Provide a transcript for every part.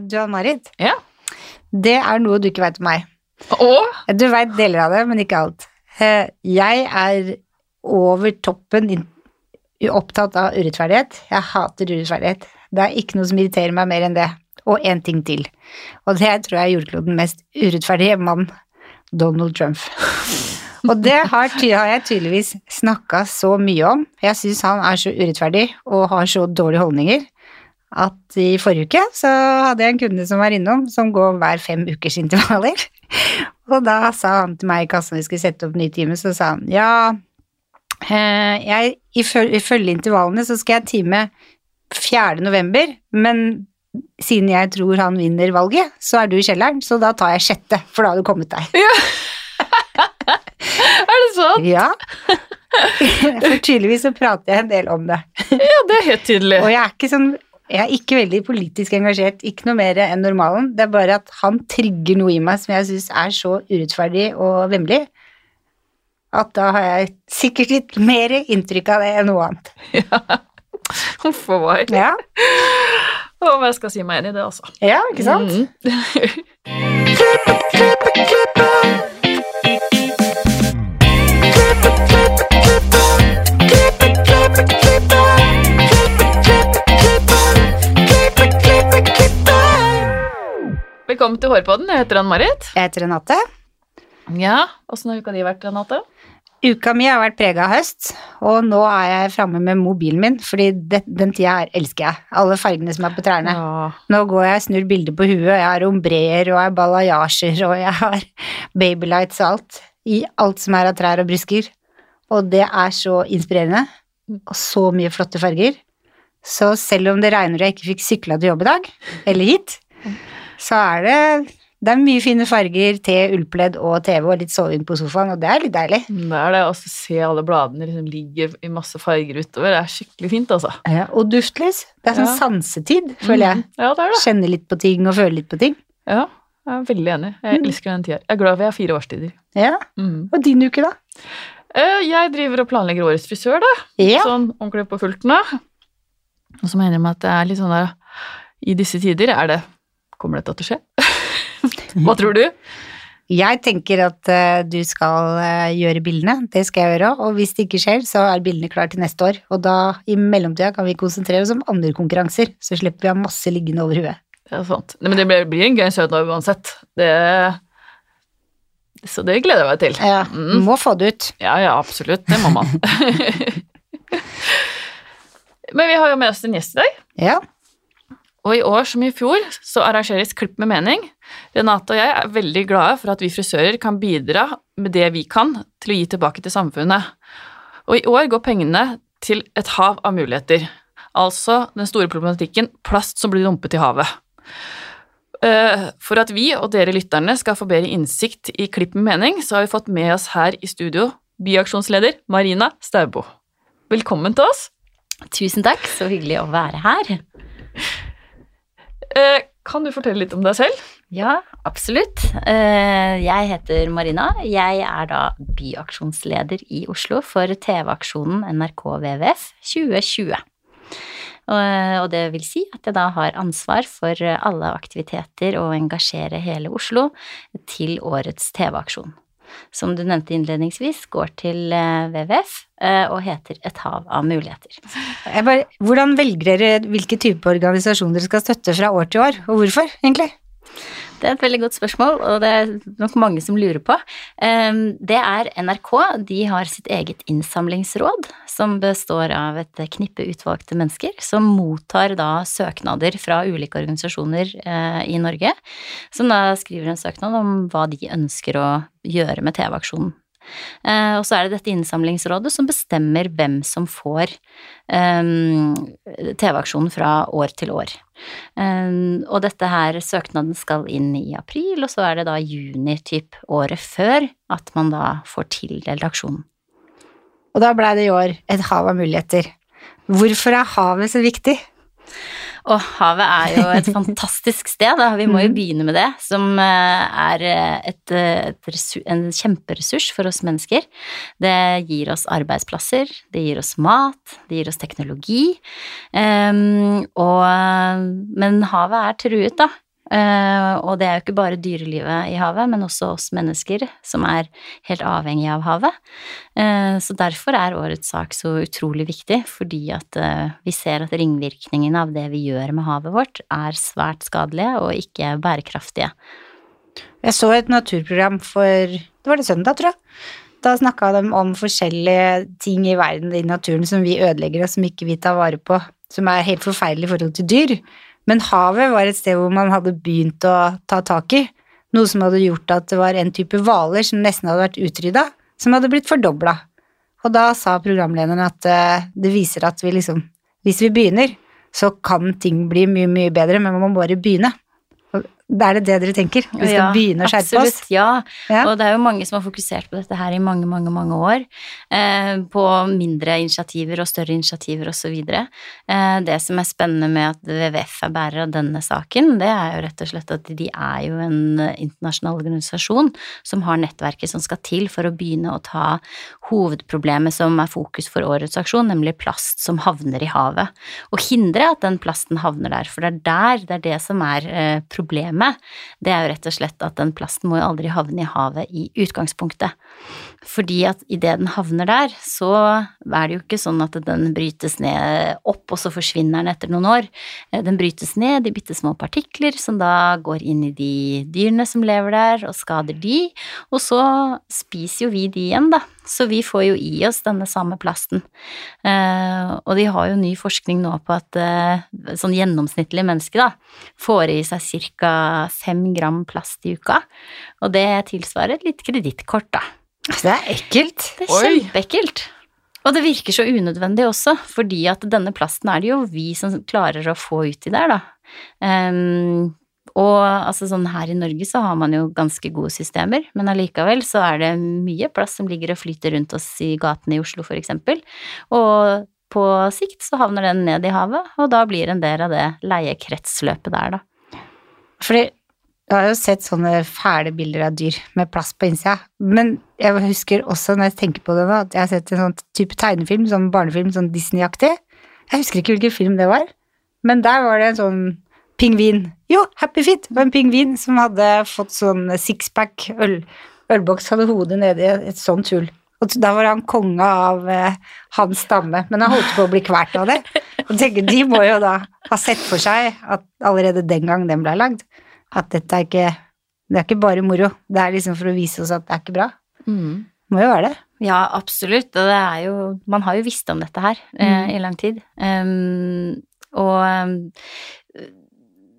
Du Ann-Marit, Ja. det er noe du ikke veit om meg. Og Du veit deler av det, men ikke alt. Eh, Jeg er over toppen opptatt av urettferdighet. Jeg hater urettferdighet. Det er ikke noe som irriterer meg mer enn det. Og én ting til. Og det tror jeg er jordkloden mest urettferdige mann, Donald Trump. Og det har, har jeg tydeligvis snakka så mye om. Jeg syns han er så urettferdig og har så dårlige holdninger at i forrige uke så hadde jeg en kunde som var innom, som går hver fem ukers intervaller. Og da sa han til meg i kassa når vi skulle sette opp ny time, så sa han ja, eh, jeg, ifølge intervallene så skal jeg time 4. november, men siden jeg tror han vinner valget, så er du i kjelleren, så da tar jeg sjette, for da har du kommet deg. er det sant? Ja. For tydeligvis så prater jeg en del om det. Ja, det er helt tydelig. Og jeg er ikke sånn jeg er ikke veldig politisk engasjert, ikke noe mer enn normalen. Det er bare at han trigger noe i meg som jeg syns er så urettferdig og vemmelig, at da har jeg sikkert litt mer inntrykk av det enn noe annet. Huff a meg. Ja, Og jeg skal si meg enig i det, altså. ja ikke sant? Mm. Velkommen til Hårpodden. Jeg heter Ann-Marit. Jeg heter Renate. Ja, åssen har uka di vært, Renate? Uka mi har vært prega av høst, og nå er jeg framme med mobilen min, fordi det, den tida her elsker jeg. Alle fargene som er på trærne. Ja. Nå går jeg og snur bilder på huet, jeg har ombreer og jeg har balayasjer og jeg har babylights og alt. I alt som er av trær og brusker. Og det er så inspirerende. Og så mye flotte farger. Så selv om det regner og jeg ikke fikk sykla til jobb i dag, eller hit, så er det det er mye fine farger, te, ullpledd og TV og litt soving på sofaen, og det er litt deilig. Det er det å se alle bladene liksom ligge i masse farger utover. Det er skikkelig fint, altså. Og duftlys. Det er sånn Ja. sansetid, føler jeg. Mm. Ja, det er det. Kjenne litt på ting og føle litt på ting. Ja, jeg er veldig enig. Jeg Mm. elsker den tida. Jeg er glad for jeg har fire årstider. Ja. Mm. Og din uke, da? Eh, Jeg driver og planlegger årets frisør, da. Ja. Sånn ordentlig på fullt nå. Og så mener jeg at det er litt sånn der I disse tider er det Kommer dette til å skje? Hva tror du? Jeg tenker at eh, du skal eh, gjøre bildene, det skal jeg gjøre, og hvis det ikke skjer, så er bildene klare til neste år. Og da, i mellomtida, kan vi konsentrere oss om andre konkurranser, så slipper vi å ha masse liggende over huet. Det er sant. Men det blir, en gøy 17 år uansett. Det Så det gleder jeg meg til. Ja, Mm. må få det ut. Ja, ja, absolutt. Det må man. Men vi har jo med oss en gjest i dag. Ja. Og i år som i fjor så arrangeres Klipp med mening. Renate og jeg er veldig glade for at vi frisører kan bidra med det vi kan til å gi tilbake til samfunnet. Og i år går pengene til et hav av muligheter. Altså den store problematikken plast som blir dumpet i havet. Eh, For at vi og dere lytterne skal få bedre innsikt i Klipp med mening, så har vi fått med oss her i studio byaksjonsleder Marina Staubo. Velkommen til oss. Tusen takk, så hyggelig å være her. Eh, Kan du fortelle litt om deg selv? Ja, absolutt. Eh, Jeg heter Marina. Jeg er da byaksjonsleder i Oslo for TV-aksjonen NRK WWF 2020. Og og det vil si at jeg da har ansvar for alle aktiviteter og engasjere hele Oslo til årets TV-aksjon. Som du nevnte innledningsvis, går til eh, WWF eh, og heter Et hav av muligheter. Bare, hvordan velger dere hvilke type organisasjoner dere skal støtte fra år til år, og hvorfor, egentlig? Det er et veldig godt spørsmål, og det er nok mange som lurer på. Ehm, Det er NRK. De har sitt eget innsamlingsråd, som består av et knippe utvalgte mennesker, som mottar da søknader fra ulike organisasjoner eh, i Norge, som da skriver en søknad om hva de ønsker å gjøre med TV-aksjonen. Eh, og så er det dette innsamlingsrådet som bestemmer hvem som får ehm, TV-aksjonen fra år til år. Um, og dette her, søknaden skal inn i april, og så er det da juni typ året før at man da får tildelt aksjonen. Og da blei det i år et hav av muligheter. Hvorfor er havet så viktig? Og havet er jo et fantastisk sted, da. vi må jo Mhm. begynne med det, som eh, er eh, et, eh, et en kjemperessurs for oss mennesker. Det gir oss arbeidsplasser, det gir oss mat, det gir oss teknologi. Um, og, men havet er truet, da, og det er jo ikke bare dyrelivet i havet, men også oss mennesker som er helt avhengige av havet. Eh, så derfor er årets sak så utrolig viktig, fordi at eh, vi ser at ringvirkningene av det vi gjør med havet vårt, er svært skadelige og ikke bærekraftige. Jeg så et naturprogram for Det var det søndag, tror jeg. Da snakka de om forskjellige ting i verden, i naturen, som vi ødelegger og som ikke vi tar vare på. Som er helt forferdelig i forhold til dyr. Men havet var et sted hvor man hadde begynt å ta tak i. Noe som hadde gjort at det var en type hvaler som nesten hadde vært utrydda, som hadde blitt fordobla. Og da sa programlederen at uh, det viser at vi liksom Hvis vi begynner, så kan ting bli mye, mye bedre, men man må bare begynne. Er det det dere tenker? Vi skal Ja, begynne å skjerpe oss? Absolutt, ja. Ja. Og det er jo mange som har fokusert på dette her i mange, mange, mange år. Eh, på mindre initiativer og større initiativer osv. Eh, det som er spennende med at WWF er bærer av denne saken, det er jo rett og slett at de er jo en internasjonal organisasjon som har nettverket som skal til for å begynne å ta hovedproblemet som er fokus for årets aksjon, nemlig plast som havner i havet. Og hindre at den plasten havner der, for det er der, det er det som er eh, problemet. Det er jo rett og slett at den plasten må jo aldri havne i havet i utgangspunktet. Fordi at idet den havner der, så er det jo ikke sånn at den brytes ned opp, og så forsvinner den etter noen år. Eh, Den brytes ned i bitte små partikler som da går inn i de dyrene som lever der, og skader de, og så spiser jo vi de igjen, da. Så vi får jo i oss denne samme plasten. Eh, og de har jo ny forskning nå på at eh, sånn gjennomsnittlig menneske da, får i seg ca. fem gram plast i uka, og det tilsvarer et lite kredittkort, da. Det er ekkelt. Det er kjempeekkelt. Og det virker så unødvendig også, fordi at denne plasten er det jo vi som klarer å få uti der, da. Ehm, og altså sånn her i Norge så har man jo ganske gode systemer, men allikevel så er det mye plass som ligger og flyter rundt oss i gatene i Oslo, for eksempel. Og på sikt så havner den ned i havet, og da blir en del av det leiekretsløpet der, da. Fordi jeg har jo sett sånne fæle bilder av dyr med plass på innsida, men jeg husker også når jeg tenker på det nå, at jeg har sett en sånn type tegnefilm, sånn barnefilm, sånn Disney-aktig. Jeg husker ikke hvilken film det var, men der var det en sånn pingvin. Jo, Happy Fit var en pingvin som hadde fått sånn sixpack øl, ølboks, hadde hodet nedi et sånt hull. Og da var han konge av eh, hans stamme, men han holdt på å bli kvalt av det. Og tenker, De må jo da ha sett for seg at allerede den gang den ble lagd, at dette er ikke Det er ikke bare moro. Det er liksom for å vise oss at det er ikke bra. Må jo være det. Ja, absolutt. Og det er jo Man har jo visst om dette her eh, i lang tid. Um, og um,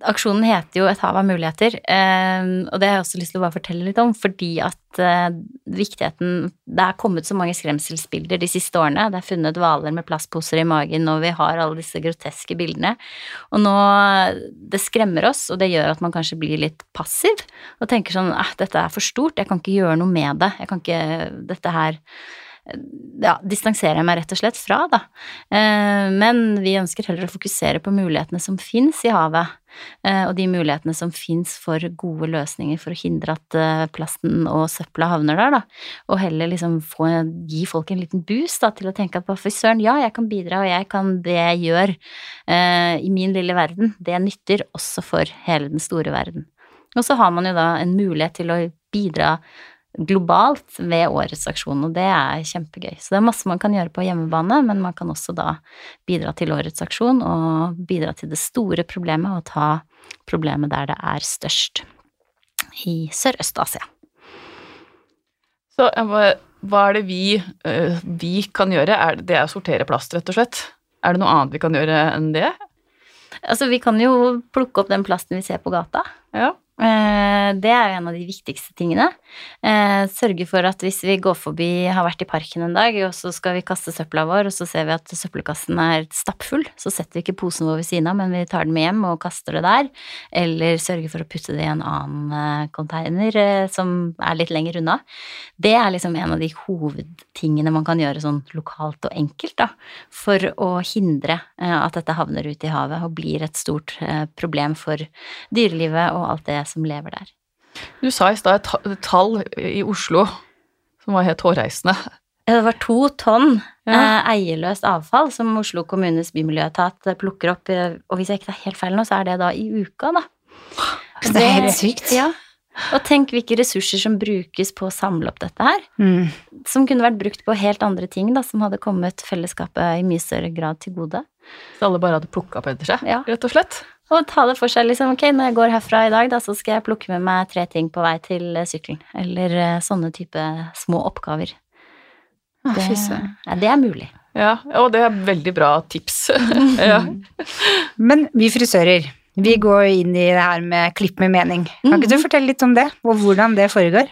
aksjonen heter jo Et hav av muligheter, um, og det har jeg også lyst til å bare fortelle litt om, fordi at uh, viktigheten Det er kommet så mange skremselsbilder de siste årene. Det er funnet hvaler med plastposer i magen, og vi har alle disse groteske bildene. Og nå Det skremmer oss, og det gjør at man kanskje blir litt passiv og tenker sånn eh, dette er for stort, jeg kan ikke gjøre noe med det. Jeg kan ikke Dette her ja, distanserer jeg meg rett og slett fra, da. Eh, Men vi ønsker heller å fokusere på mulighetene som fins i havet, eh, og de mulighetene som fins for gode løsninger for å hindre at eh, plasten og søpla havner der, da. Og heller liksom få, gi folk en liten boost da, til å tenke at fy søren, ja, jeg kan bidra, og jeg kan det jeg gjør i min lille verden, det nytter også for hele den store verden. Og så har man jo da en mulighet til å bidra globalt ved årets aksjon, og det er kjempegøy. Så det er masse man kan gjøre på hjemmebane, men man kan også da bidra til årets aksjon og bidra til det store problemet og ta problemet der det er størst, i Sørøst-Asia. Så hva er det vi, øh, vi kan gjøre? Er det, det er å sortere plast, rett og slett? Er det noe annet vi kan gjøre enn det? Altså, vi kan jo plukke opp den plasten vi ser på gata. Ja. Eh, Det er jo en av de viktigste tingene. Eh, Sørge for at hvis vi går forbi, har vært i parken en dag, og så skal vi kaste søpla vår, og så ser vi at søppelkassen er stappfull, så setter vi ikke posen vår ved siden av, men vi tar den med hjem og kaster det der. Eller sørge for å putte det i en annen eh, container som er litt lenger unna. Det er liksom en av de hovedtingene man kan gjøre sånn lokalt og enkelt, da, for å hindre at dette havner ut i havet og blir et stort problem for dyrelivet og alt det som lever der. Du sa i stad et tall i Oslo som var helt hårreisende. Det var to tonn Ja. eh, eierløst avfall som Oslo kommunes bymiljøetat eh, plukker opp, eh, og hvis jeg ikke tar helt feil nå, så er det da i uka, da. Så det er helt sykt. Ja. Og tenk hvilke ressurser som brukes på å samle opp dette her. Mm. Som kunne vært brukt på helt andre ting, da, som hadde kommet fellesskapet i mye større grad til gode. Så alle bare hadde plukka opp etter seg, Ja. rett og slett. Og ta det for seg liksom, ok, når jeg går herfra i dag, da, så skal jeg plukke med meg tre ting på vei til eh, sykkelen. Eller eh, sånne type små oppgaver. Det, ja, det er mulig. Ja, og det er veldig bra tips. ja. Men vi frisører, vi går inn i det her med klipp med mening. Kan ikke du fortelle litt om det, og hvordan det foregår?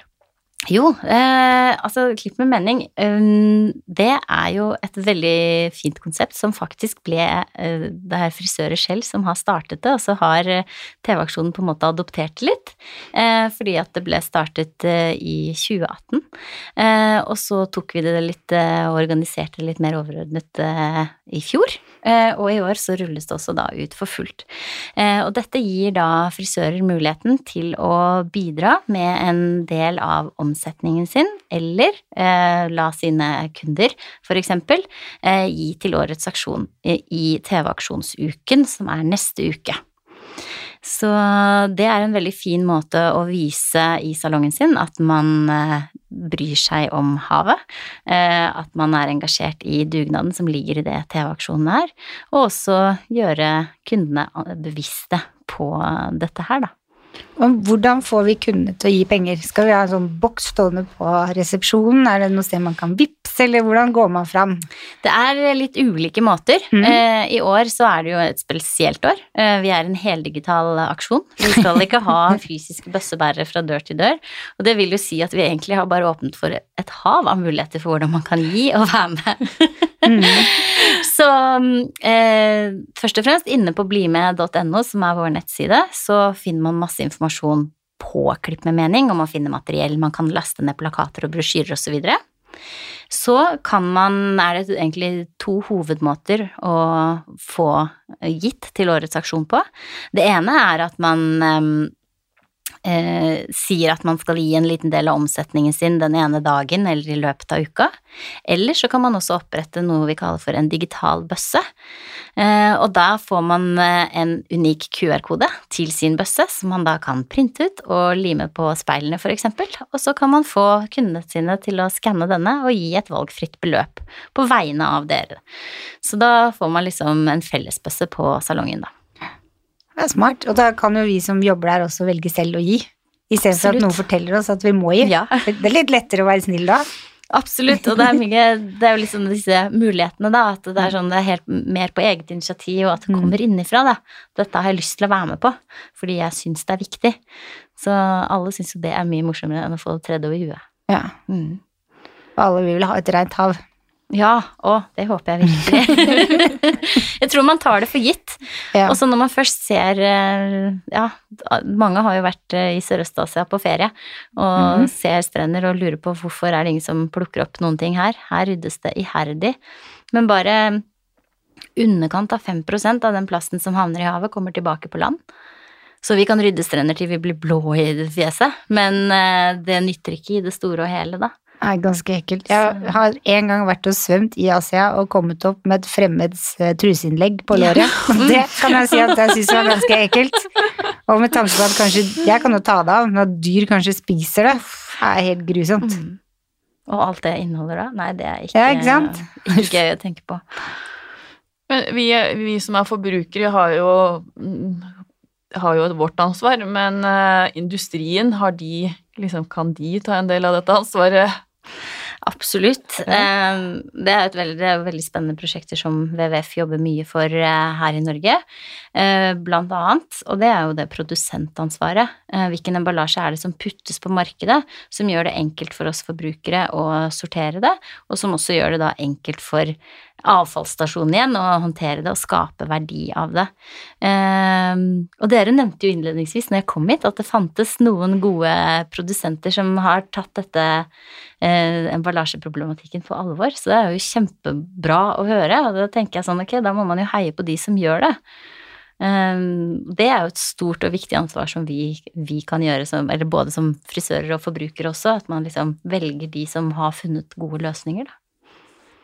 Jo, eh, altså Klipp med mening, um, det er jo et veldig fint konsept som faktisk ble uh, Det er frisører selv som har startet det, og så har eh, TV-aksjonen på en måte adoptert det litt. Uh, fordi at det ble startet i 2018. Eh, og så tok vi det litt og organiserte det litt mer overordnet i fjor. Og i år så rulles det også da ut for fullt. Og dette gir da frisører muligheten til å bidra med en del av omsetningen sin, eller eh, la sine kunder eksempel eh, gi til årets aksjon eh, i TV-aksjonsuken, som er neste uke. Så det er en veldig fin måte å vise i salongen sin at man eh, bryr seg om havet, eh, at man er engasjert i dugnaden som ligger i det TV-aksjonen er, og også gjøre kundene bevisste på dette her, da. Og hvordan får vi kundene til å gi penger? Skal vi ha en sånn boks stående på resepsjonen? Er det noe sted man kan vippse, eller hvordan går man fram? Det er litt ulike måter. Mm. Eh, I år så er det jo et spesielt år. Eh, vi er en heldigital aksjon. Vi skal ikke ha fysiske bøssebærere fra dør til dør. Og det vil jo si at vi egentlig har bare åpnet for et hav av muligheter for hvordan man kan gi og være med. Så eh, først og fremst inne på blimed.no, som er vår nettside, så finner man masse informasjon på Klipp med mening, og man finner materiell, man kan laste ned plakater og brosjyrer osv. Så kan man, er det egentlig to hovedmåter å få gitt til årets aksjon på. Det ene er at man eh, sier at man skal gi en liten del av omsetningen sin den ene dagen eller i løpet av uka. Eller så kan man også opprette noe vi kaller for en digital bøsse. Eh, og da får man eh, en unik QR-kode til sin bøsse, som man da kan printe ut og lime på speilene eksempel. Og så kan man få kundene sine til å skanne denne og gi et valgfritt beløp på vegne av dere. Så da får man liksom en fellesbøsse på salongen, da. Det er smart. Og da kan jo vi som jobber der også velge selv å gi. Istedenfor at noen forteller oss at vi må gi. Ja. Det er litt lettere å være snill da. Absolutt, og det er, mye, det er jo liksom disse mulighetene, da. At det er sånn det er helt mer på eget initiativ, og at det kommer innifra, da. Dette har jeg lyst til å være med på, fordi jeg syns det er viktig. Så alle syns jo det er mye morsommere enn å få det tredd over huet. Ja. Mm. Og alle vil ha et rent hav. Ja, å, det håper jeg virkelig. jeg tror man tar det for gitt. Ja. Og så når man først ser eh, Ja, mange har jo vært eh, i Sørøst-Asia på ferie og Mhm. ser strender og lurer på hvorfor er det ingen som plukker opp noen ting her. Her ryddes det iherdig. Men bare underkant av 5% av den plasten som havner i havet, kommer tilbake på land. Så vi kan rydde strender til vi blir blå i fjeset, men eh, det nytter ikke i det store og hele, da. Er ganske ekkelt. Jeg har en gang vært og svømt i Asia og kommet opp med et fremmeds eh, truseinnlegg på låret. Og det kan jeg si at jeg syns var ganske ekkelt. Og med tanke på at kanskje Jeg kan jo ta det av, men at dyr kanskje spiser det, er helt grusomt. Mm. Og alt det inneholder da? Nei, det er ikke, Ja, ikke sant? ikke gøy å tenke på. Men vi, vi som er forbrukere, har jo, mm, har jo vårt ansvar, men eh, industrien, har de, liksom, kan de ta en del av dette ansvaret? Absolutt. Ja. Det er et veldig, veldig spennende prosjekter som WWF jobber mye for eh, her i Norge, eh, blant annet. Og det er jo det produsentansvaret. Eh, Hvilken emballasje er det som puttes på markedet, som gjør det enkelt for oss forbrukere å sortere det, og som også gjør det da enkelt for avfallsstasjonen igjen og håndtere det og skape verdi av det. Eh, og dere nevnte jo innledningsvis når jeg kom hit, at det fantes noen gode produsenter som har tatt dette eh, emballasjeproblematikken på alvor, så det er jo kjempebra å høre. Og da tenker jeg sånn, ok, da må man jo heie på de som gjør det. Eh, det er jo et stort og viktig ansvar som vi, vi kan gjøre, som, eller både som frisører og forbrukere også, at man liksom velger de som har funnet gode løsninger, da.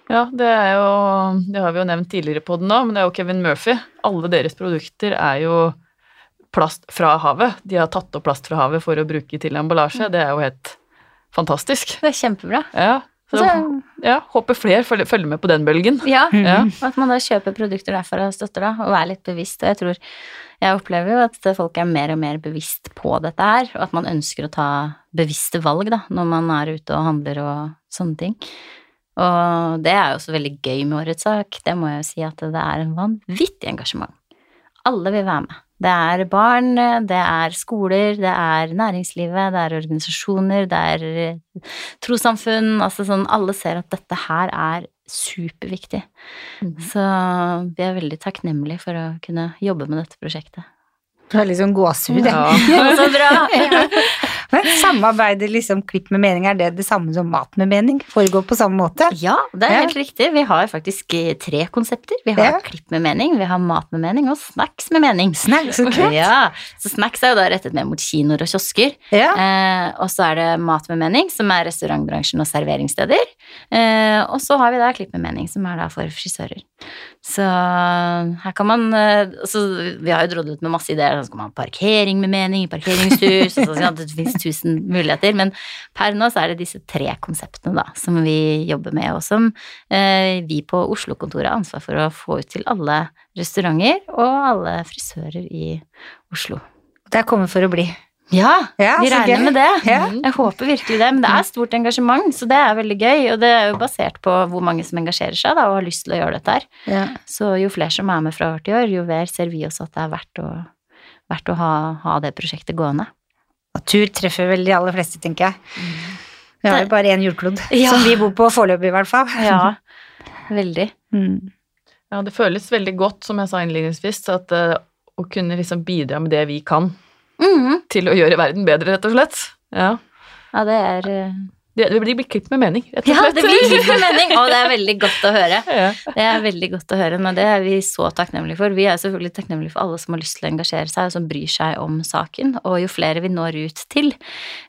Ja, det er jo Det har vi jo nevnt tidligere på den nå, men det er jo Kevin Murphy. Alle deres produkter er jo plast fra havet. De har tatt opp plast fra havet for å bruke til emballasje. Det er jo helt fantastisk. Det er kjempebra. Ja, så Så, ja, håper flere følger, følger med på den bølgen. ja, Ja. og at man da kjøper produkter derfra og støtter da, og er litt bevisst. Og jeg tror Jeg opplever jo at folk er mer og mer bevisst på dette her, og at man ønsker å ta bevisste valg da, når man er ute og handler og sånne ting. Og det er jo også veldig gøy med årets sak. Det må jeg jo si at det er en vanvittig engasjement. Alle vil være med. Det er barn, det er skoler, det er næringslivet, det er organisasjoner, det er eh, trossamfunn. Altså sånn, alle ser at dette her er superviktig. Så vi er veldig takknemlige for å kunne jobbe med dette prosjektet. Du har liksom gåsehud. jeg. Ja. Så bra! Men samarbeider liksom Klipp med mening, er det det samme som Mat med mening? Foregår på samme måte? Ja, det er Ja. helt riktig. Vi har faktisk eh, tre konsepter. Vi har Ja. klipp med mening, vi har mat med mening og snacks med mening. Snacks, så kult. Ja, så snacks er jo da rettet mer mot kinoer og kiosker. Ja. Eh, og så er det mat med mening, som er restaurantbransjen og serveringssteder. Eh, og så har vi da klipp med mening, som er da for frisører. Så her kan man eh, så Vi har jo drodlet med masse ideer. Så skal man ha parkering med mening, parkeringshus og sånn, Det finnes tusen muligheter. Men per nå så er det disse tre konseptene da, som vi jobber med, og som eh, vi på Oslo-kontoret har ansvar for å få ut til alle restauranter og alle frisører i Oslo. Det er kommet for å bli. Ja, Ja, vi regner med det. Ja. Jeg håper virkelig det, men det er stort engasjement, så det er veldig gøy. Og det er jo basert på hvor mange som engasjerer seg da, og har lyst til å gjøre dette her. Ja. Så jo flere som er med fra år til år, jo mer ser vi også at det er verdt å, verdt å ha, ha det prosjektet gående. Og tur treffer vel de aller fleste, tenker jeg. Vi har jo bare én jordklod, Ja. som vi bor på foreløpig, i hvert fall. Ja, veldig. Mm. Ja, det føles veldig godt, som jeg sa innledningsvis, at uh, å kunne liksom bidra med det vi kan mm. til å gjøre verden bedre, rett og slett. Ja. Ja, det er eh, Det, det blir klipp med mening, rett og Ja, det blir klipp med mening, og det er veldig godt å høre. Ja. Det er veldig godt å høre, men det er vi så takknemlige for. Vi er selvfølgelig takknemlige for alle som har lyst til å engasjere seg, og som bryr seg om saken. Og jo flere vi når ut til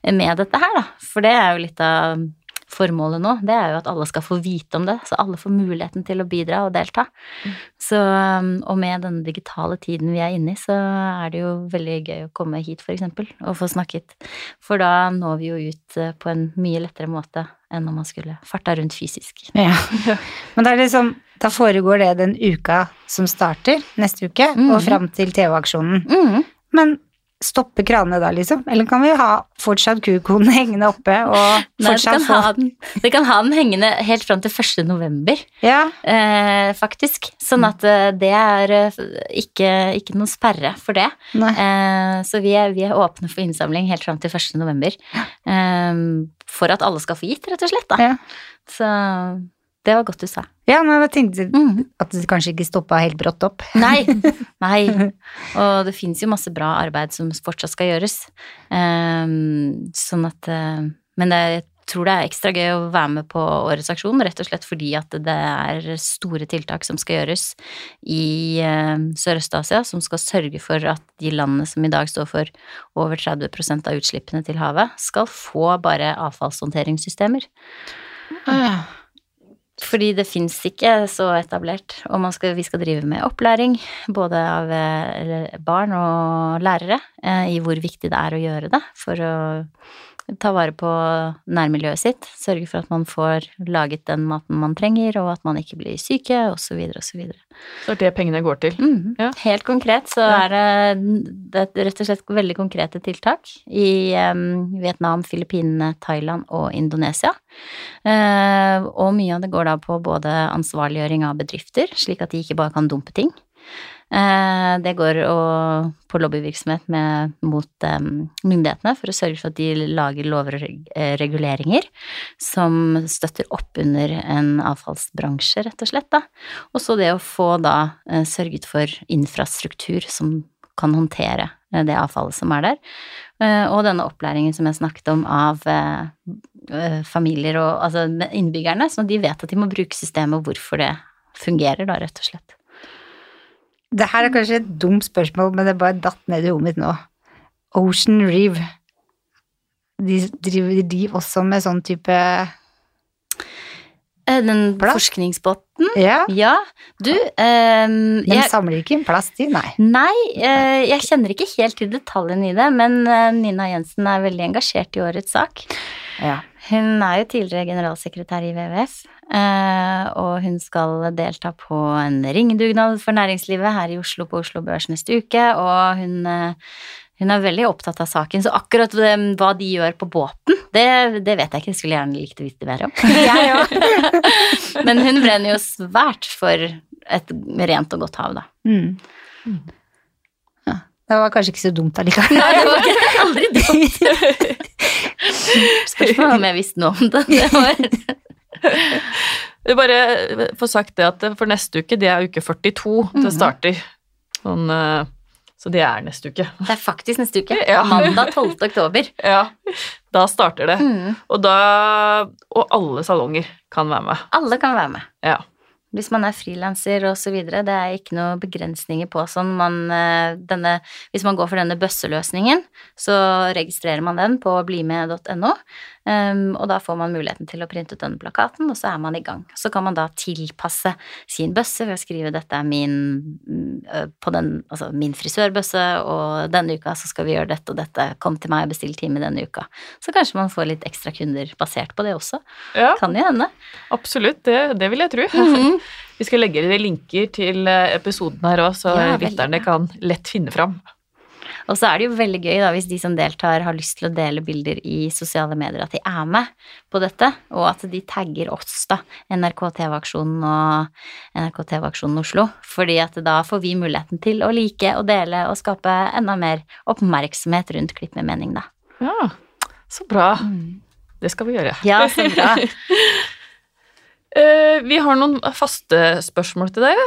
med dette her, da. For det er jo litt av formålet nå. Det er jo at alle skal få vite om det, så alle får muligheten til å bidra og delta. Så, og med denne digitale tiden vi er inne i, så er det jo veldig gøy å komme hit, for eksempel, og få snakket. For da når vi jo ut eh, på en mye lettere måte enn om man skulle farta rundt fysisk. Ja. Men da, er liksom, da foregår det den uka som starter neste uke, mm. og fram til TV-aksjonen. Mm. Men stopper kranene da, liksom? Eller kan vi ha fortsatt kukonen hengende oppe, og Nei, vi kan, få ha den, vi kan ha den hengende helt fram til 1. november, Ja, eh, faktisk. Sånn at eh, det er eh, ikke, ikke noen sperre for det. Eh, så vi er, vi er åpne for innsamling helt fram til 1. november. Eh, for at alle skal få gitt, rett og slett. Da. Ja. Så det var godt du sa. Ja, men jeg tenkte Mm. at det kanskje ikke stoppa helt brått opp. Nei, nei. Og det fins jo masse bra arbeid som fortsatt skal gjøres. Um, sånn at uh, Men det, jeg tror det er ekstra gøy å være med på årets aksjon, rett og slett fordi at det er store tiltak som skal gjøres i eh, Sørøst-Asia, som skal sørge for at de landene som i dag står for over 30% av utslippene til havet, skal få bare avfallshåndteringssystemer. Fordi det fins ikke så etablert, og skal, vi skal drive med opplæring, både av eh, barn og lærere, eh, i hvor viktig det er å gjøre det for å ta vare på nærmiljøet sitt, sørge for at man får laget den maten man trenger, og at man ikke blir syke, osv., osv. Så er det pengene går til. Mm. Ja. Helt konkret så Ja. er det, det er rett og slett veldig konkrete tiltak i um, Vietnam, Filippinene, Thailand og Indonesia. Uh, og mye av det går da på både ansvarliggjøring av bedrifter, slik at de ikke bare kan dumpe ting. Eh, det går på lobbyvirksomhet med, mot em, myndighetene for å sørge for at de lager lover og eh, reguleringer som støtter opp under en avfallsbransje, rett og slett. da. Og så det å få da eh, sørget for infrastruktur som kan håndtere eh, det avfallet som er der. Eh, og denne opplæringen som jeg snakket om av eh, eh, familier og altså innbyggerne, så de vet at de må bruke systemet og hvorfor det fungerer, da, rett og slett. Det her er kanskje et dumt spørsmål, men det bare datt ned i hodet mitt nå. Ocean Reeve. De driver de også med sånn type Eh, Den Plast? forskningsbåten. Ja, Ja, du jeg... Den jeg, samler ikke inn plast de, nei. Nei, eh, jeg kjenner ikke helt til detaljene i det, men eh, Nina Jensen er veldig engasjert i årets sak. Ja. Hun er jo tidligere generalsekretær i WWF, eh, og hun skal delta på en ringedugnad for næringslivet her i Oslo på Oslo Børs neste uke, og hun, eh, hun er veldig opptatt av saken, så akkurat eh, hva de gjør på båten, det, det vet jeg ikke, Jeg skulle gjerne likt å vite mer om. Jeg òg. Men hun brenner jo svært for et rent og godt hav, da. Mm. Det var kanskje ikke så dumt allikevel. Nei, det var ikke aldri dumt. Spørsmålet om jeg visste noe om det. det var, Vi bare får sagt det at for neste uke, det er uke 42 det Mhm. starter. Sånn, eh, så det er neste uke. det er faktisk neste uke. Ja. Mandag 12. oktober. Ja, da starter det. Mm. Og da Og alle salonger kan være med. Alle kan være med. Ja. Hvis man er frilanser og så videre, det er ikke noen begrensninger på sånn. Man, eh, denne, hvis man går for denne bøsseløsningen, så registrerer man den på blimed.no, um, og da får man muligheten til å printe ut denne plakaten, og så er man i gang. Så kan man da tilpasse sin bøsse ved å skrive 'dette er min, mm, på den, altså min frisørbøsse', og denne uka så skal vi gjøre dette og dette, kom til meg og bestill time denne uka. Så kanskje man får litt ekstra kunder basert på det også. Ja, Kan jo hende. absolutt. Det, det vil jeg tro. Mhm. Vi skal legge linker til eh, episoden her òg, så Ja, lytterne kan lett finne fram. Og så er det jo veldig gøy da, hvis de som deltar har lyst til å dele bilder i sosiale medier, at de er med på dette, og at de tagger oss, da, NRK TV-aksjonen og NRK TV-aksjonen Oslo. Fordi at da får vi muligheten til å like og dele og skape enda mer oppmerksomhet rundt Klipp med mening, da. Ja, så bra. Det skal vi gjøre. Ja, så bra. Eh, vi har noen faste spørsmål til deg,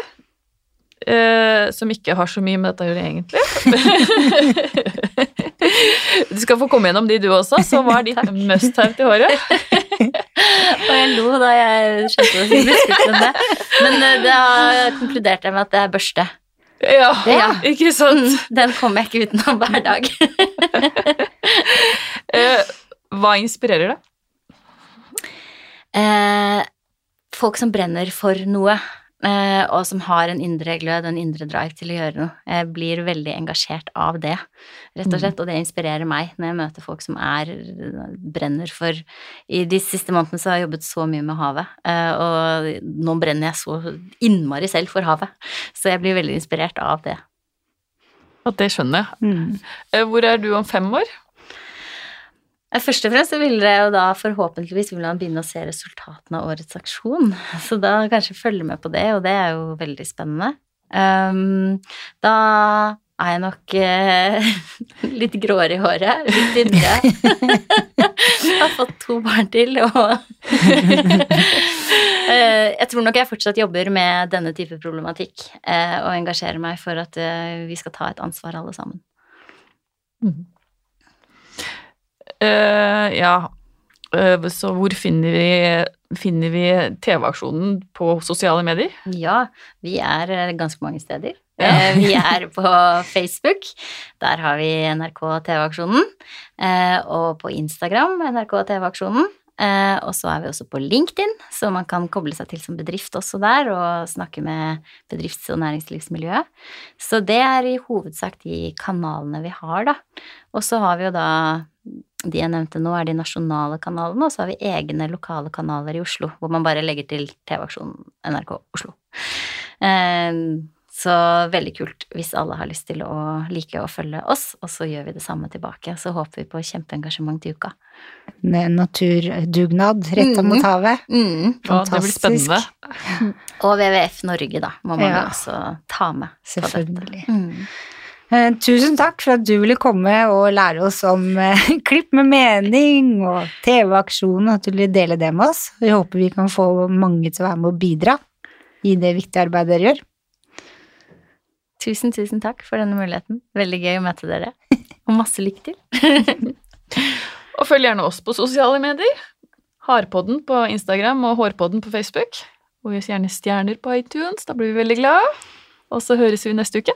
eh, som ikke har så mye med dette å gjøre, egentlig. du skal få komme gjennom de, du også. Så hva er ditt must-have til håret? Og jeg lo da jeg skjønte det det. Men eh, da konkluderte jeg med at det er børste. Ja, Ja. ikke sant? Mm, Den kommer jeg ikke utenom hver dag. Eh, hva inspirerer deg? Eh, folk som brenner for noe, og som har en indre glød, en indre drive til å gjøre noe. Jeg blir veldig engasjert av det, rett og slett, og det inspirerer meg når jeg møter folk som er brenner for I de siste månedene så har jeg jobbet så mye med havet, eh, og nå brenner jeg så innmari selv for havet, så jeg blir veldig inspirert av det. At det skjønner jeg. Mm. Eh, hvor er du om fem år? Først og fremst vil jeg jo da forhåpentligvis vil man begynne å se resultatene av årets aksjon, så da kanskje følge med på det, og det er jo veldig spennende. Um, da er jeg nok eh, litt gråere i håret, litt yngre. har fått to barn til, og Eh, Jeg tror nok jeg fortsatt jobber med denne type problematikk, eh, og engasjerer meg for at eh, vi skal ta et ansvar alle sammen. Eh, ja, Eh, så hvor finner vi, finner vi TV-aksjonen på sosiale medier? Ja, vi er eh, ganske mange steder. Ja. Eh, Vi er på Facebook, der har vi NRK TV-aksjonen. eh, Og på Instagram, NRK TV-aksjonen. Eh, Og så er vi også på LinkedIn, så man kan koble seg til som bedrift også der, og snakke med bedrifts- og næringslivsmiljøet. Så det er i hovedsak de kanalene vi har, da. Og så har vi jo da de jeg nevnte nå, er de nasjonale kanalene, og så har vi egne lokale kanaler i Oslo, hvor man bare legger til TV-aksjonen NRK Oslo. Eh, Så veldig kult hvis alle har lyst til å like å følge oss, og så gjør vi det samme tilbake. Så håper vi på kjempeengasjement til uka. Med Naturdugnad retta mm. mot havet. Mm. Ja, det blir spennende. Og WWF Norge, da, må man Ja. også ta med. på dette. Selvfølgelig. Mm. Eh, Tusen takk for at du ville komme og lære oss om eh, klipp med mening og TV-aksjonen, at du ville dele det med oss. Vi håper vi kan få mange til å være med og bidra i det viktige arbeidet dere gjør. Tusen, tusen takk for denne muligheten. Veldig gøy å møte dere. Og masse lykke til. Og følg gjerne oss på sosiale medier. Harpodden på Instagram og Hårpodden på Facebook. Og gi oss gjerne stjerner på iTunes, da blir vi veldig glade. Og så høres vi neste uke.